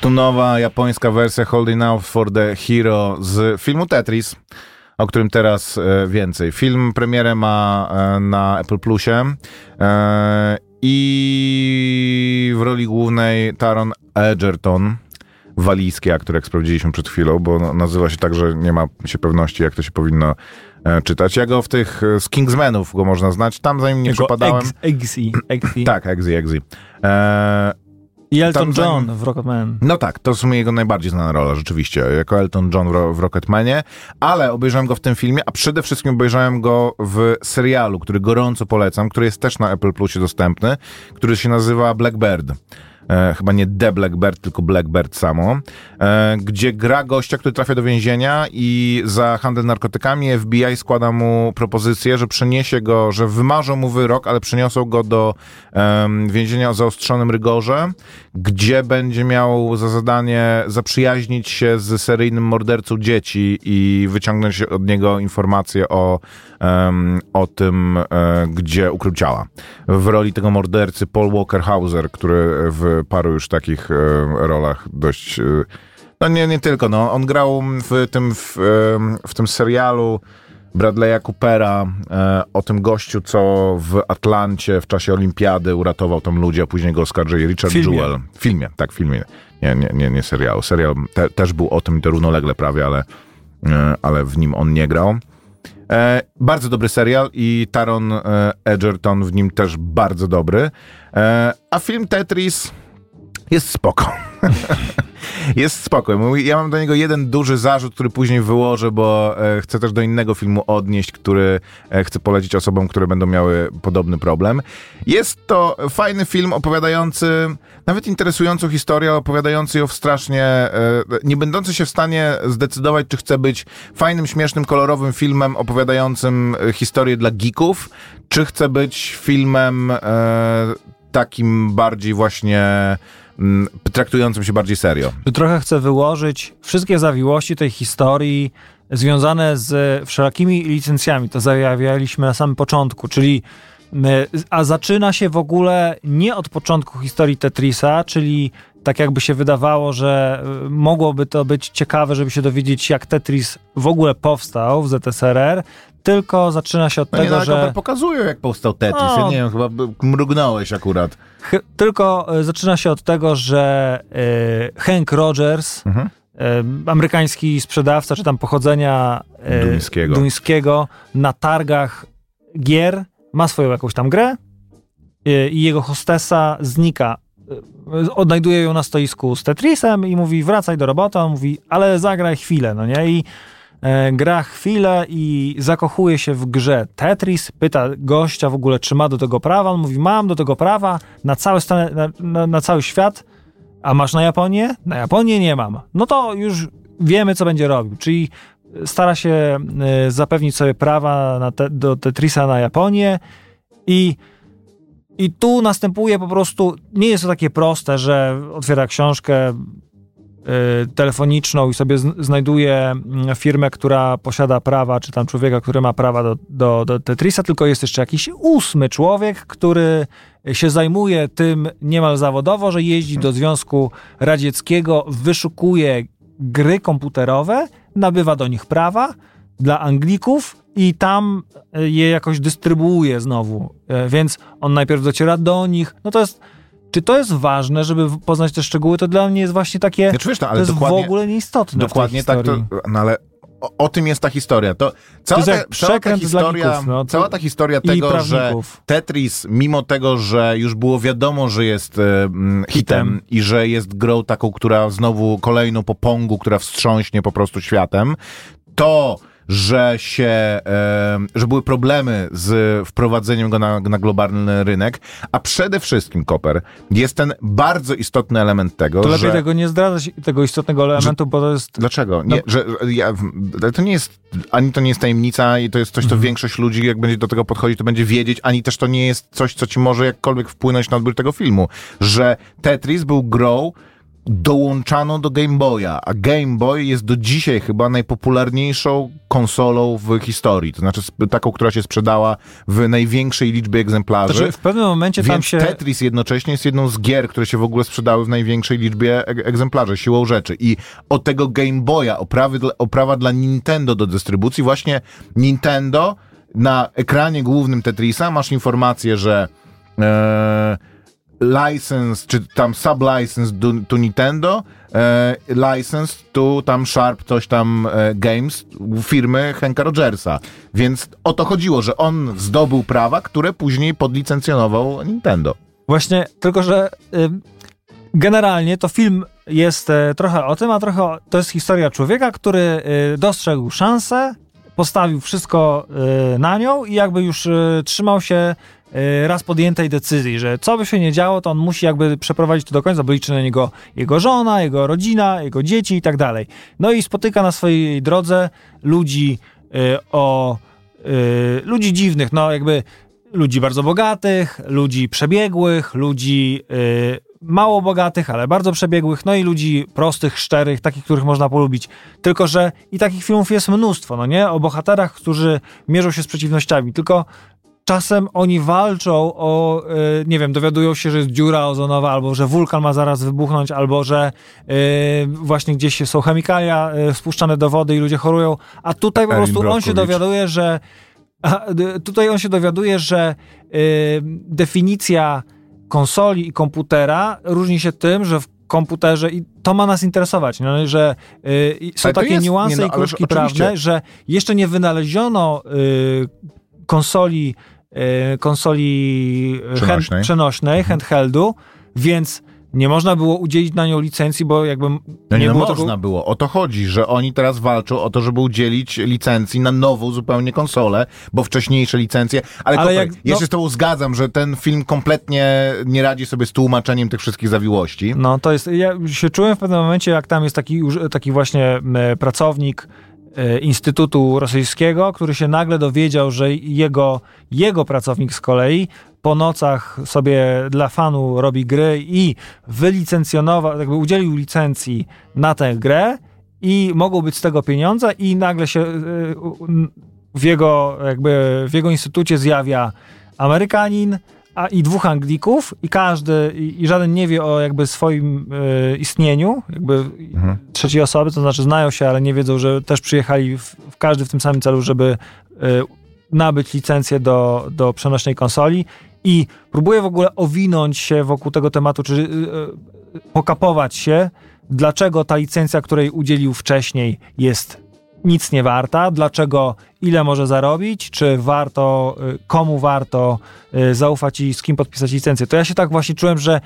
Chiptunowa japońska wersja Holding Out for the Hero z filmu Tetris, o którym teraz e, więcej. Film premierę ma e, na Apple Plusie e, i w roli głównej Taron Egerton, walijski aktor, jak sprawdziliśmy przed chwilą, bo no, nazywa się tak, że nie ma się pewności, jak to się powinno czytać. Ja go w tych z Kingsmenów go można znać, tam zanim nie Jako przypadałem. Eggs- Eggsy. Eggsy. Tak, Eggsy, Eggsy. I Elton tam John w Rocketman. no tak, to sumie jego najbardziej znana rola, rzeczywiście, jako Elton John w, w Rocketmanie, ale obejrzałem go w tym filmie, a przede wszystkim obejrzałem go w serialu, który gorąco polecam, który jest też na Apple Plusie dostępny, który się nazywa Blackbird. E, chyba nie The Blackbird, tylko Blackbird samo, e, gdzie gra gościa, który trafia do więzienia i za handel narkotykami FBI składa mu propozycję, że przeniesie go, że wymarzą mu wyrok, ale przeniosą go do em, więzienia o zaostrzonym rygorze, gdzie będzie miał za zadanie zaprzyjaźnić się z seryjnym mordercą dzieci i wyciągnąć od niego informacje o, em, o tym, e, gdzie ukrył ciała. W roli tego mordercy Paul Walker Hauser, który w paru już takich e, rolach dość... e, no nie, nie tylko, no. On grał w tym, w, w tym serialu Bradley'a Coopera e, o tym gościu, co w Atlancie w czasie olimpiady uratował tam ludzi, a później go oskarżyli Richard Filmie. Jewell. W filmie, tak, w filmie. Nie, nie, nie, nie serialu. Serial te, też był o tym, to równolegle prawie, ale, e, ale w nim on nie grał. E, bardzo dobry serial i Taron e, Egerton w nim też bardzo dobry. E, a film Tetris jest spoko. jest spoko. Mówi- Ja mam do niego jeden duży zarzut, który później wyłożę, bo e, chcę też do innego filmu odnieść, który e, chcę polecić osobom, które będą miały podobny problem. Jest to fajny film opowiadający nawet interesującą historię, opowiadający ją w strasznie, e, nie będący się w stanie zdecydować, czy chce być fajnym, śmiesznym, kolorowym filmem opowiadającym historię dla geeków, czy chce być filmem takim bardziej właśnie mm, traktującym się bardziej serio. trochę chcę wyłożyć wszystkie zawiłości tej historii związane z wszelakimi licencjami. To zajawialiśmy na samym początku, czyli my- a zaczyna się w ogóle nie od początku historii Tetrisa, czyli tak jakby się wydawało, że y, mogłoby to być ciekawe, żeby się dowiedzieć, jak Tetris w ogóle powstał w ZSRR, tylko zaczyna się od No nie, tego, ale że... pokazują, jak powstał Tetris. No. Ja nie wiem, chyba mrugnąłeś akurat. Ch- tylko e, zaczyna się od tego, że e, Hank Rogers, Mhm. e, amerykański sprzedawca, czy tam pochodzenia e, Duńskiego. duńskiego, na targach gier ma swoją jakąś tam grę i jego hostesa znika. Odnajduje ją na stoisku z Tetrisem i mówi wracaj do roboty, on mówi ale zagraj chwilę, no nie? I gra chwilę i zakochuje się w grze Tetris, pyta gościa w ogóle, czy ma do tego prawa, on mówi mam do tego prawa na cały, stan- na, na, na cały świat, a masz na Japonię? Na Japonię nie mam. No to już wiemy, co będzie robił, czyli stara się e, zapewnić sobie prawa te, do Tetrisa na Japonię i i tu następuje po prostu, nie jest to takie proste, że otwiera książkę telefoniczną i sobie znajduje mm, firmę, która posiada prawa, czy tam człowieka, który ma prawa do, do, do Tetrisa, tylko jest jeszcze jakiś ósmy człowiek, który się zajmuje tym niemal zawodowo, że jeździ do Związku Radzieckiego, wyszukuje gry komputerowe, nabywa do nich prawa dla Anglików i tam e, je jakoś dystrybuuje znowu. E, Więc on najpierw dociera do nich. No to jest. Czy to jest ważne, żeby poznać te szczegóły? To dla mnie jest właśnie takie. Znaczy, wiesz, no, to ale jest dokładnie, w ogóle nieistotne. dokładnie tak, to, no ale o, o tym jest ta historia. To, cała, jest ta, cała ta historia, no, to- cała ta historia tego, że. Tetris, mimo tego, że już było wiadomo, że jest hitem, Hitem. i że jest grą taką, która znowu kolejną popongu, która wstrząśnie po prostu światem, to że się, że były problemy z wprowadzeniem go na, na globalny rynek, a przede wszystkim, Koper, jest ten bardzo istotny element tego, To lepiej że... tego nie zdradzać, tego istotnego elementu, bo to jest. Dlaczego? Nie, No. że, że ja, to nie jest, ani to nie jest tajemnica i to jest coś, co Mhm. większość ludzi, jak będzie do tego podchodzić, to będzie wiedzieć, ani też to nie jest coś, co ci może jakkolwiek wpłynąć na odbiór tego filmu, że Tetris był grą dołączano do Game Boya, a Game Boy jest do dzisiaj chyba najpopularniejszą konsolą w historii, to znaczy taką, która się sprzedała w największej liczbie egzemplarzy. Znaczy, w pewnym momencie tam Więc się... Tetris jednocześnie jest jedną z gier, które się w ogóle sprzedały w największej liczbie e- egzemplarzy, siłą rzeczy. I od tego Game Boya, oprawy, oprawa dla Nintendo do dystrybucji, właśnie Nintendo na ekranie głównym Tetrisa masz informację, że e, license, czy tam sublicense do, to Nintendo, e, license to tam Sharp, coś tam e, Games, firmy Henka Rogersa. Więc o to chodziło, że on zdobył prawa, które później podlicencjonował Nintendo. Właśnie, tylko że y, generalnie to film jest e, trochę o tym, a trochę o, to jest historia człowieka, który y, dostrzegł szansę, postawił wszystko y, na nią i jakby już y, trzymał się y, raz podjętej decyzji, że co by się nie działo, to on musi jakby przeprowadzić to do końca, bo liczy na niego jego żona, jego rodzina, jego dzieci i tak dalej. No i spotyka na swojej drodze ludzi y, o y, ludzi dziwnych, no jakby ludzi bardzo bogatych, ludzi przebiegłych, ludzi y, mało bogatych, ale bardzo przebiegłych, no i ludzi prostych, szczerych, takich, których można polubić. Tylko, że i takich filmów jest mnóstwo, no nie? O bohaterach, którzy mierzą się z przeciwnościami, tylko czasem oni walczą o, y, nie wiem, dowiadują się, że jest dziura ozonowa, albo że wulkan ma zaraz wybuchnąć, albo że y, właśnie gdzieś są chemikalia spuszczane do wody i ludzie chorują, a tutaj po prostu on się dowiaduje, że tutaj on się dowiaduje, że definicja konsoli i komputera różni się tym, że w komputerze i to ma nas interesować, no, że y, są Ale takie jest- niuanse nie no, i kruczki prawne, że jeszcze nie wynaleziono y, konsoli konsoli y, Przenośnej. Hand, przenośnej handheldu, więc nie można było udzielić na nią licencji, bo jakby No nie, nie, no było można tego... było. O to chodzi, że oni teraz walczą o to, żeby udzielić licencji na nową zupełnie konsolę, bo wcześniejsze licencje... Ale, Ale jak- ja no- się z tobą zgadzam, że ten film kompletnie nie radzi sobie z tłumaczeniem tych wszystkich zawiłości. No to jest, ja się czułem w pewnym momencie, jak tam jest taki, taki właśnie pracownik Instytutu Rosyjskiego, który się nagle dowiedział, że jego, jego pracownik z kolei po nocach sobie dla fanu robi gry i wylicencjonował, jakby udzielił licencji na tę grę i mogą być z tego pieniądze i nagle się e, w jego, jakby w jego instytucie zjawia Amerykanin, a i dwóch Anglików i każdy, i, i żaden nie wie o jakby swoim e, istnieniu, jakby trzeciej osoby, to znaczy znają się, ale nie wiedzą, że też przyjechali w, w każdy w tym samym celu, żeby e, nabyć licencję do, do przenośnej konsoli. I próbuje w ogóle owinąć się wokół tego tematu, czy e, pokapować się, dlaczego ta licencja, której udzielił wcześniej jest nic nie warta, dlaczego, ile może zarobić, czy warto, y, komu warto y, zaufać i z kim podpisać licencję. To ja się tak właśnie czułem, że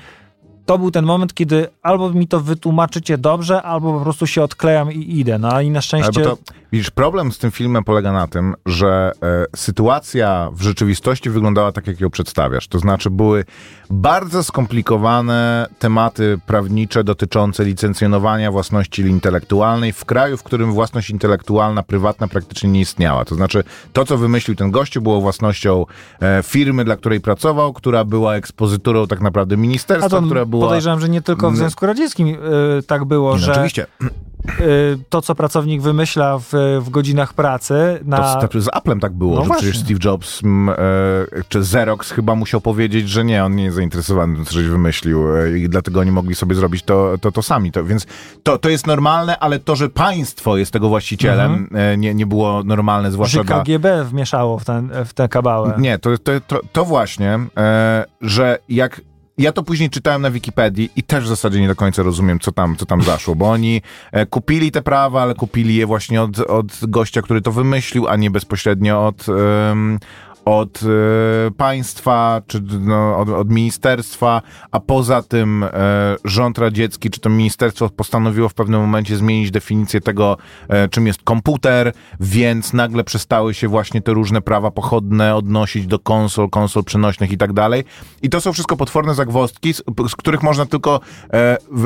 to był ten moment, kiedy albo mi to wytłumaczycie dobrze, albo po prostu się odklejam i idę. No i na szczęście... to, widzisz, problem z tym filmem polega na tym, że e, sytuacja w rzeczywistości wyglądała tak, jak ją przedstawiasz. To znaczy były bardzo skomplikowane tematy prawnicze dotyczące licencjonowania własności intelektualnej w kraju, w którym własność intelektualna, prywatna praktycznie nie istniała. To znaczy to, co wymyślił ten gościu, było własnością e, firmy, dla której pracował, która była ekspozyturą tak naprawdę ministerstwa, która była... podejrzewam, że nie tylko w Nie. Związku Radzieckim y, tak było, Nie, no, że Oczywiście. y, to, co pracownik wymyśla w, w godzinach pracy na... To, to z Applem tak było, No że właśnie. przecież Steve Jobs m, e, czy Xerox chyba musiał powiedzieć, że nie, on nie jest zainteresowany tym, co żeś wymyślił e, i dlatego oni mogli sobie zrobić to, to, to sami. To, więc to, to jest normalne, ale to, że państwo jest tego właścicielem, e, nie, nie było normalne, zwłaszcza że dla... KGB wmieszało w, ten, w tę kabałę. Nie, to, to, to, to właśnie, e, że jak ja to później czytałem na Wikipedii i też w zasadzie nie do końca rozumiem, co tam, co tam zaszło, bo oni e, kupili te prawa, ale kupili je właśnie od, od gościa, który to wymyślił, a nie bezpośrednio od, em, od e, państwa, czy no, od, od ministerstwa, a poza tym e, rząd radziecki, czy to ministerstwo postanowiło w pewnym momencie zmienić definicję tego, e, czym jest komputer, więc nagle przestały się właśnie te różne prawa pochodne odnosić do konsol, konsol przenośnych i tak dalej. I to są wszystko potworne zagwozdki, z, których można tylko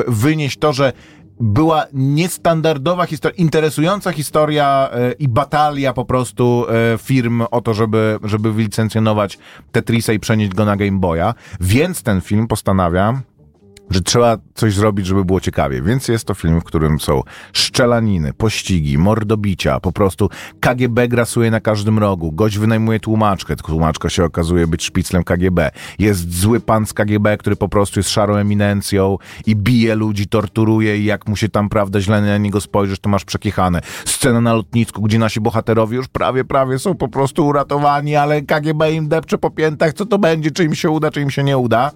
wynieść to, że była niestandardowa historia, interesująca historia e, i batalia po prostu e, firm o to, żeby, żeby wylicencjonować Tetrisa i przenieść go na Game Boya. Więc ten film postanawia że trzeba coś zrobić, żeby było ciekawie. Więc jest to film, w którym są szczelaniny, pościgi, mordobicia, po prostu KGB grasuje na każdym rogu, gość wynajmuje tłumaczkę, tłumaczka się okazuje być szpiclem KGB. Jest zły pan z KGB, który po prostu jest szarą eminencją i bije ludzi, torturuje i jak mu się tam, prawda, źle na niego spojrzysz, to masz przekichane. Scena na lotnisku, gdzie nasi bohaterowie już prawie, prawie są po prostu uratowani, ale KGB im depcze po piętach, co to będzie, czy im się uda, czy im się nie uda.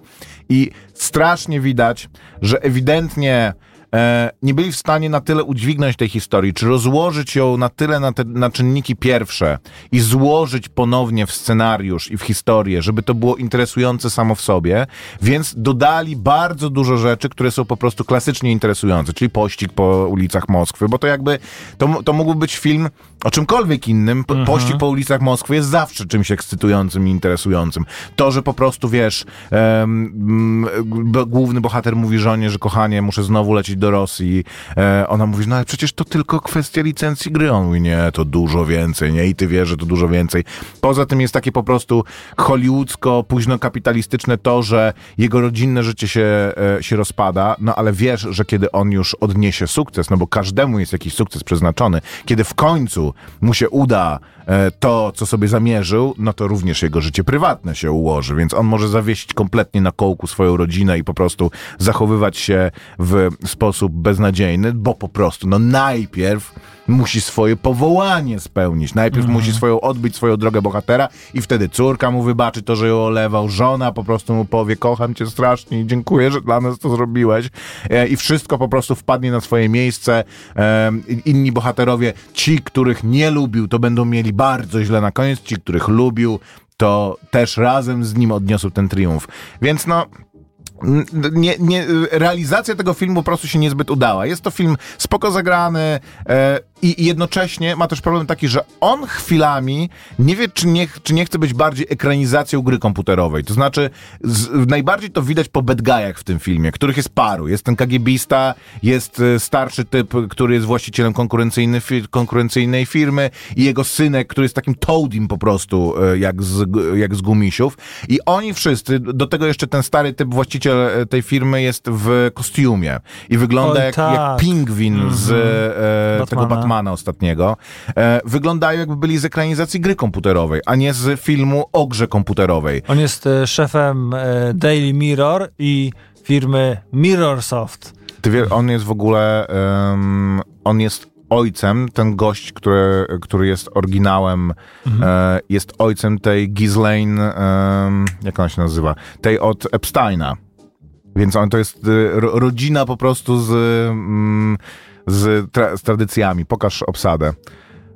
I strasznie widać, że ewidentnie nie byli w stanie na tyle udźwignąć tej historii, czy rozłożyć ją na tyle na, te, na czynniki pierwsze i złożyć ponownie w scenariusz i w historię, żeby to było interesujące samo w sobie, więc dodali bardzo dużo rzeczy, które są po prostu klasycznie interesujące, czyli pościg po ulicach Moskwy, bo to jakby, to, to mógłby być film o czymkolwiek innym. Po, Pościg po ulicach Moskwy jest zawsze czymś ekscytującym i interesującym. To, że po prostu, wiesz, główny bohater mówi żonie, że kochanie, muszę znowu lecieć do Rosji. E, ona mówi, no ale przecież to tylko kwestia licencji gry. On mówi, nie, to dużo więcej, nie? I ty wiesz, że to dużo więcej. Poza tym jest takie po prostu hollywoodzko, późno kapitalistyczne to, że jego rodzinne życie się, e, się rozpada, no ale wiesz, że kiedy on już odniesie sukces, no bo każdemu jest jakiś sukces przeznaczony, kiedy w końcu mu się uda e, to, co sobie zamierzył, no to również jego życie prywatne się ułoży, więc on może zawiesić kompletnie na kołku swoją rodzinę i po prostu zachowywać się w sposób beznadziejny, bo po prostu, no najpierw musi swoje powołanie spełnić. Najpierw musi swoją odbyć swoją drogę bohatera i wtedy córka mu wybaczy to, że ją olewał, żona po prostu mu powie, kocham cię strasznie i dziękuję, że dla nas to zrobiłeś. E, I wszystko po prostu wpadnie na swoje miejsce. E, inni bohaterowie, ci, których nie lubił, to będą mieli bardzo źle na koniec, ci, których lubił, to też razem z nim odniosą ten triumf. Więc no, nie, nie, realizacja tego filmu po prostu się niezbyt udała. Jest to film spoko zagrany e, i, jednocześnie ma też problem taki, że on chwilami nie wie, czy nie, czy nie chce być bardziej ekranizacją gry komputerowej. To znaczy, z, najbardziej to widać po bad guyach w tym filmie, których jest paru. Jest ten KGBista, jest e, starszy typ, który jest właścicielem konkurencyjny, konkurencyjnej firmy i jego synek, który jest takim toadim po prostu, e, jak z, jak z gumisiów. I oni wszyscy, do tego jeszcze ten stary typ właściciel e, tej firmy jest w kostiumie i wygląda Oj, jak, tak. jak pingwin z e, tego Batmana. Batmana ostatniego. E, wyglądają jakby byli z ekranizacji gry komputerowej, a nie z filmu o grze komputerowej. On jest e, szefem e, Daily Mirror i firmy Mirrorsoft. Ty wie, on jest w ogóle, em, on jest ojcem, ten gość, który, który jest oryginałem, e, jest ojcem tej Ghislaine, jak ona się nazywa, tej od Epsteina. Więc on to jest y, ro, rodzina po prostu z, mm, z, tra, z tradycjami. Pokaż obsadę.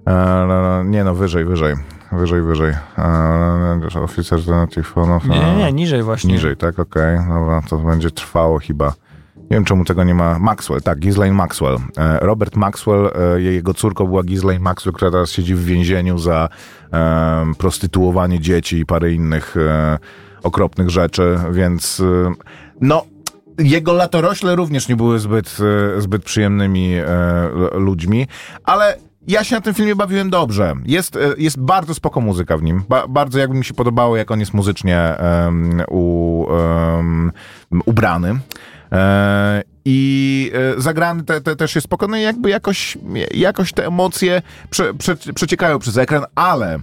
E, nie no, wyżej, wyżej. Wyżej, wyżej. E, oficer Phone. Nie, nie, nie, niżej właśnie. Niżej, tak? Okej, dobra, to będzie trwało chyba. Nie wiem, czemu tego nie ma. Maxwell, tak, Ghislaine Maxwell. E, Robert Maxwell, e, jego córką była Ghislaine Maxwell, która teraz siedzi w więzieniu za e, prostytuowanie dzieci i parę innych e, okropnych rzeczy, więc e, no, jego latorośle również nie były zbyt, e, zbyt przyjemnymi e, ludźmi, ale ja się na tym filmie bawiłem dobrze. Jest, e, jest bardzo spoko muzyka w nim. Ba, bardzo jakby mi się podobało, jak on jest muzycznie em, u, em, ubrany. E, I zagrany te, te, też jest spoko, no i jakby jakoś, jakoś te emocje prze, prze, przeciekają przez ekran, ale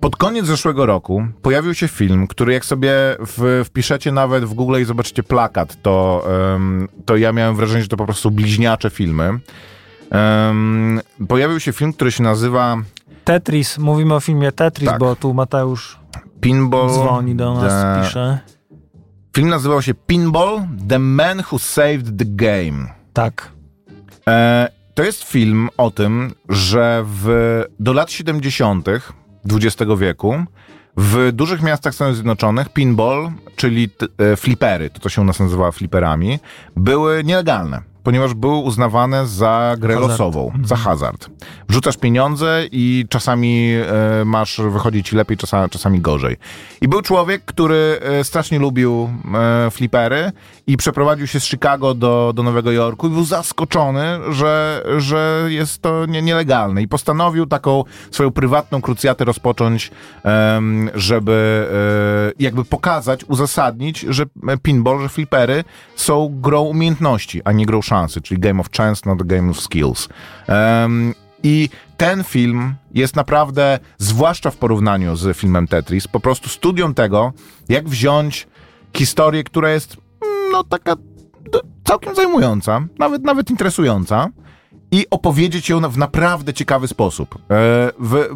pod koniec zeszłego roku pojawił się film, który jak sobie w, wpiszecie nawet w Google i zobaczycie plakat, to, em, to ja miałem wrażenie, że to po prostu bliźniacze filmy. Em, pojawił się film, który się nazywa Tetris, mówimy o filmie Tetris, Tak. bo tu Mateusz Pinball. dzwoni do nas, the- pisze. Film nazywał się Pinball The Man Who Saved the Game. Tak. E, to jest film o tym, że w, do lat 70. XX wieku w dużych miastach Stanów Zjednoczonych pinball, czyli e, flipery, to co się u nas nazywa fliperami, były nielegalne. Ponieważ były uznawane za grę Hazard. losową, za hazard. Wrzucasz pieniądze i czasami e, masz, wychodzi ci lepiej, czasami, czasami gorzej. I był człowiek, który e, strasznie lubił e, flipery i przeprowadził się z Chicago do, do Nowego Jorku i był zaskoczony, że, że jest to nie, nielegalne. I postanowił taką swoją prywatną krucjatę rozpocząć, em, żeby e, jakby pokazać, uzasadnić, że pinball, że flipery są grą umiejętności, a nie grą szansy, czyli game of chance, not game of skills. Em, I ten film jest naprawdę, zwłaszcza w porównaniu z filmem Tetris, po prostu studium tego, jak wziąć historię, która jest mm, no taka całkiem zajmująca, nawet, nawet interesująca i opowiedzieć ją w naprawdę ciekawy sposób. E, w,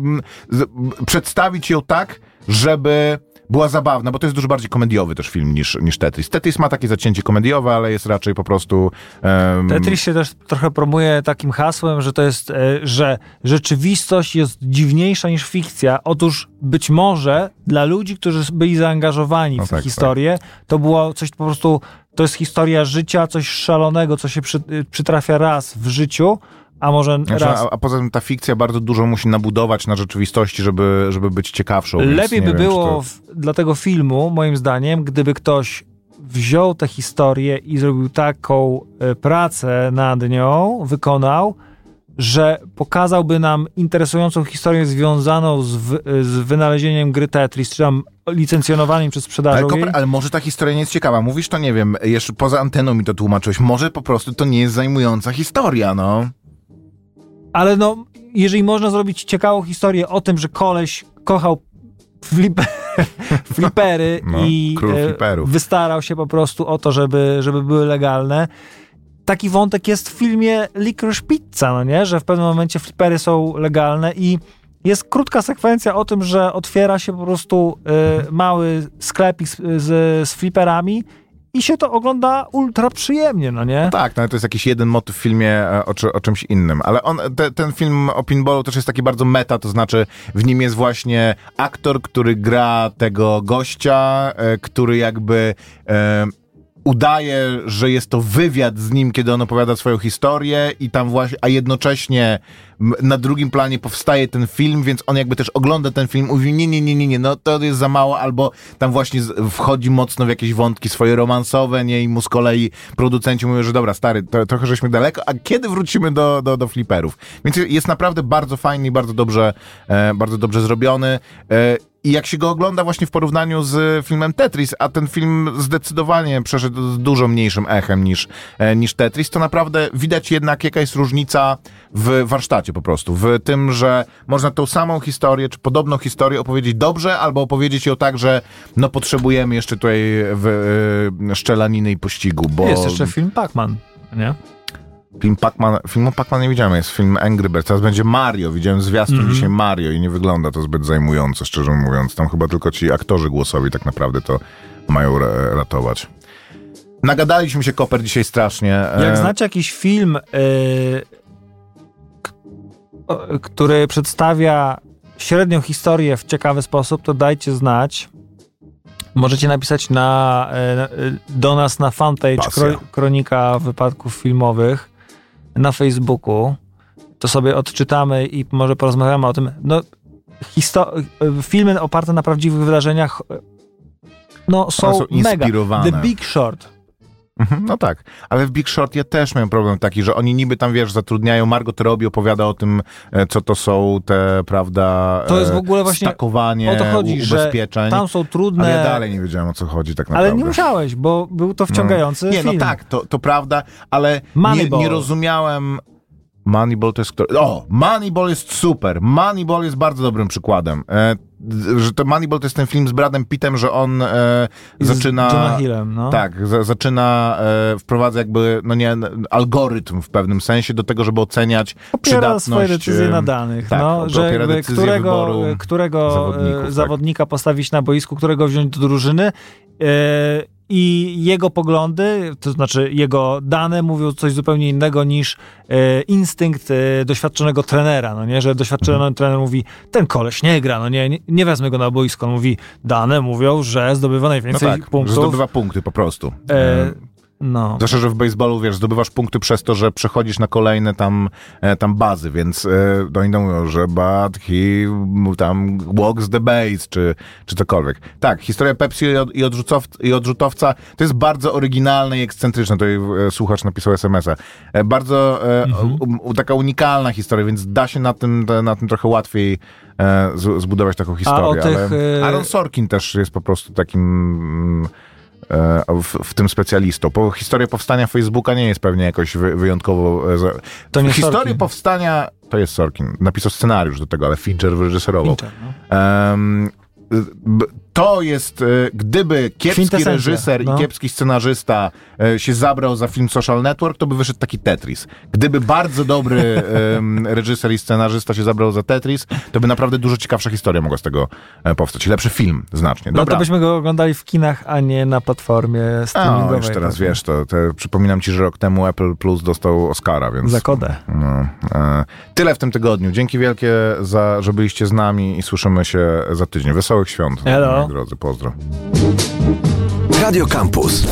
z, m, przedstawić ją tak, żeby była zabawna, bo to jest dużo bardziej komediowy też film niż, niż Tetris. Tetris ma takie zacięcie komediowe, ale jest raczej po prostu... em, Tetris się też trochę promuje takim hasłem, że to jest, e, że rzeczywistość jest dziwniejsza niż fikcja. Otóż być może dla ludzi, którzy byli zaangażowani No w tę tak, historię, to było coś po prostu, to jest historia życia, coś szalonego, co się przy, y, przytrafia raz w życiu, a może Znaczy, raz. a, a poza tym ta fikcja bardzo dużo musi nabudować na rzeczywistości, żeby, żeby być ciekawszą. Lepiej by wiem, było to- w, dla tego filmu, moim zdaniem, gdyby ktoś wziął tę historię i zrobił taką e, pracę nad nią, wykonał, że pokazałby nam interesującą historię związaną z, w, z wynalezieniem gry Tetris, czy tam licencjonowaniem czy Ale, sprzedażą. Koper, ale może ta historia nie jest ciekawa. Mówisz to, nie wiem, jeszcze poza anteną mi to tłumaczyłeś. Może po prostu to nie jest zajmująca historia, no. Ale no, jeżeli można zrobić ciekawą historię o tym, że koleś kochał flip, flipery No, i e, wystarał się po prostu o to, żeby, żeby były legalne. Taki wątek jest w filmie Licorice Pizza, no nie? Że w pewnym momencie flipery są legalne i jest krótka sekwencja o tym, że otwiera się po prostu e, mały sklepik z, z, z fliperami i się to ogląda ultra przyjemnie, no nie? Tak, no to jest jakiś jeden motyw w filmie e, o, o czymś innym. Ale on, te, ten film o pinballu też jest taki bardzo meta, to znaczy w nim jest właśnie aktor, który gra tego gościa, e, który jakby e, udaje, że jest to wywiad z nim, kiedy on opowiada swoją historię i tam właśnie, a jednocześnie na drugim planie powstaje ten film, więc on jakby też ogląda ten film, mówi nie, nie, nie, nie, nie, no to jest za mało, albo tam właśnie wchodzi mocno w jakieś wątki swoje romansowe, nie, i mu z kolei producenci mówią, że dobra, stary, to, trochę żeśmy daleko, a kiedy wrócimy do, do, do fliperów? Więc jest naprawdę bardzo fajny i bardzo dobrze, e, bardzo dobrze zrobiony. E, i jak się go ogląda właśnie w porównaniu z filmem Tetris, a ten film zdecydowanie przeszedł z dużo mniejszym echem niż, e, niż Tetris, to naprawdę widać jednak jaka jest różnica w warsztacie po prostu. W tym, że można tą samą historię, czy podobną historię opowiedzieć dobrze, albo opowiedzieć ją tak, że no potrzebujemy jeszcze tutaj w, e, szczelaniny i pościgu, bo Jest jeszcze film Pac-Man, nie? film Pac-Man, filmu Pac-Man nie widziałem, jest film Angry Birds, teraz będzie Mario, widziałem zwiastun Mhm. dzisiaj Mario i nie wygląda to zbyt zajmująco, szczerze mówiąc. Tam chyba tylko ci aktorzy głosowi tak naprawdę to mają ra- ratować. Nagadaliśmy się, Koper, dzisiaj strasznie. Jak E, znacie jakiś film, y, o, który przedstawia średnią historię w ciekawy sposób, to dajcie znać. Możecie napisać na, e, do nas na fanpage kro, Kronika Wypadków Filmowych na Facebooku. To sobie odczytamy i może porozmawiamy o tym. No, filmy oparte na prawdziwych wydarzeniach y, no, są, są mega. The Big Short. Mhm, No tak, ale w Big Short ja też miałem problem taki, że oni niby tam, wiesz, zatrudniają, Margot Robbie opowiada o tym, e, co to są te, prawda, To jest w e, ogóle właśnie stakowanie o to chodzi, u- że ubezpieczeń. Tam są trudne. Ale ja dalej nie wiedziałem, o co chodzi tak naprawdę. Ale nie musiałeś, bo był to wciągający Nie, film. no tak, to, to prawda, ale nie, nie rozumiałem. Moneyball to jest. O! Moneyball jest super. Moneyball jest bardzo dobrym przykładem. E, że to Moneyball to jest ten film z Bradem Pittem, że on e, zaczyna. Hillem, no. Tak, za, zaczyna, e, wprowadza jakby, no nie, algorytm w pewnym sensie do tego, żeby oceniać Opiera przydatność. swoje decyzje e, na danych, tak, no, że jakby którego, którego e, tak. zawodnika postawić na boisku, którego wziąć do drużyny e, i jego poglądy, to znaczy jego dane mówią coś zupełnie innego niż e, instynkt e, doświadczonego trenera, no nie, że doświadczony Mhm. trener mówi, ten koleś nie gra, no nie, nie, nie wezmę go na boisko, on mówi, dane mówią, że zdobywa No najwięcej tak, że punktów. zdobywa punkty po prostu. E, No. Zwłaszcza, że w baseballu, wiesz, zdobywasz punkty przez to, że przechodzisz na kolejne tam, e, tam bazy, więc e, no oni tam mówią, że but he tam walks the base, czy, czy cokolwiek. Tak, historia Pepsi i, od, i, odrzucow, i odrzutowca to jest bardzo oryginalne i ekscentryczne. Tutaj e, słuchacz napisał SMS-a. E, bardzo e, u, u, taka unikalna historia, więc da się na tym, na tym trochę łatwiej e, z, zbudować taką historię. tych, ale e, Aaron Sorkin też jest po prostu takim... mm, e, w, w tym specjalistą. Bo historia powstania Facebooka nie jest pewnie jakoś wy, wyjątkowo... e, za- To nie Historię Sorkin. powstania... To jest Sorkin. Napisał scenariusz do tego, ale Fincher wyreżyserował. Fincher, no. B- to jest, e, gdyby kiepski reżyser no. i kiepski scenarzysta e, się zabrał za film Social Network, to by wyszedł taki Tetris. Gdyby bardzo dobry reżyser i scenarzysta się zabrał za Tetris, to by naprawdę dużo ciekawsza historia mogła z tego e, powstać. I Lepszy film znacznie. No Dobra. to byśmy go oglądali w kinach, a nie na platformie streamingowej. już teraz wiesz, to, to przypominam ci, że rok temu Apple Plus dostał Oscara, więc... Za kodę. No, e, tyle w tym tygodniu. Dzięki wielkie, za, że byliście z nami i słyszymy się za tydzień. Wesołych świąt, Elo. Drodzy. Pozdro. Radio Campus.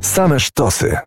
Same sztosy.